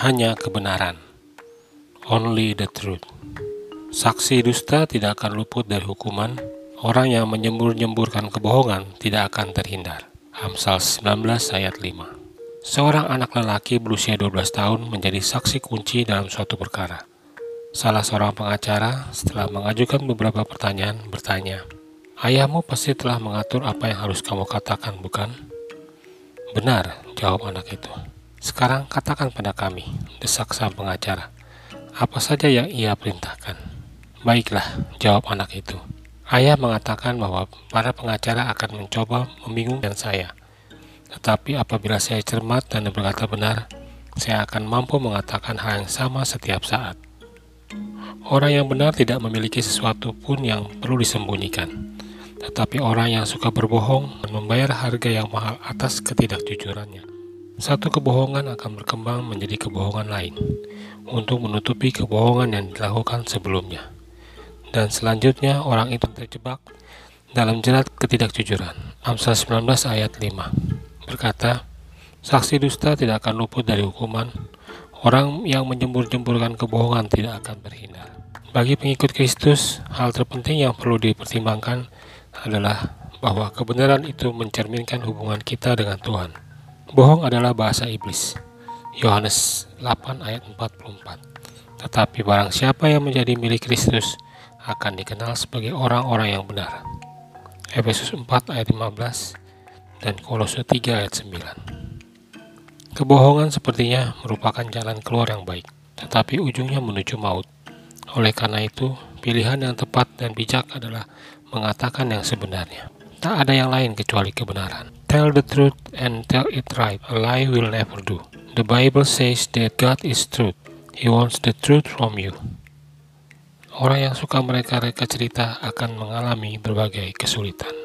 hanya kebenaran. Only the truth. Saksi dusta tidak akan luput dari hukuman. Orang yang menyembur-nyemburkan kebohongan tidak akan terhindar. Amsal 19 ayat 5. Seorang anak lelaki berusia 12 tahun menjadi saksi kunci dalam suatu perkara. Salah seorang pengacara setelah mengajukan beberapa pertanyaan bertanya, Ayahmu pasti telah mengatur apa yang harus kamu katakan, bukan? Benar, jawab anak itu. Sekarang katakan pada kami, desak sang pengacara. Apa saja yang ia perintahkan. Baiklah, jawab anak itu. Ayah mengatakan bahwa para pengacara akan mencoba membingungkan saya. Tetapi apabila saya cermat dan berkata benar, saya akan mampu mengatakan hal yang sama setiap saat. Orang yang benar tidak memiliki sesuatu pun yang perlu disembunyikan. Tetapi orang yang suka berbohong dan membayar harga yang mahal atas ketidakjujurannya. Satu kebohongan akan berkembang menjadi kebohongan lain untuk menutupi kebohongan yang dilakukan sebelumnya dan selanjutnya orang itu terjebak dalam jerat ketidakjujuran. Amsal 19 ayat 5 berkata, Saksi dusta tidak akan luput dari hukuman, orang yang menjembur-jemburkan kebohongan tidak akan berhindar. Bagi pengikut Kristus, hal terpenting yang perlu dipertimbangkan adalah bahwa kebenaran itu mencerminkan hubungan kita dengan Tuhan. Bohong adalah bahasa iblis. Yohanes 8 ayat 44. Tetapi barang siapa yang menjadi milik Kristus, akan dikenal sebagai orang-orang yang benar. Efesus 4 ayat 15 dan Kolose 3 ayat 9. Kebohongan sepertinya merupakan jalan keluar yang baik, tetapi ujungnya menuju maut. Oleh karena itu, pilihan yang tepat dan bijak adalah mengatakan yang sebenarnya. Tak ada yang lain kecuali kebenaran. Tell the truth and tell it right. A lie will never do. The Bible says that God is truth. He wants the truth from you. Orang yang suka mereka-reka cerita akan mengalami berbagai kesulitan.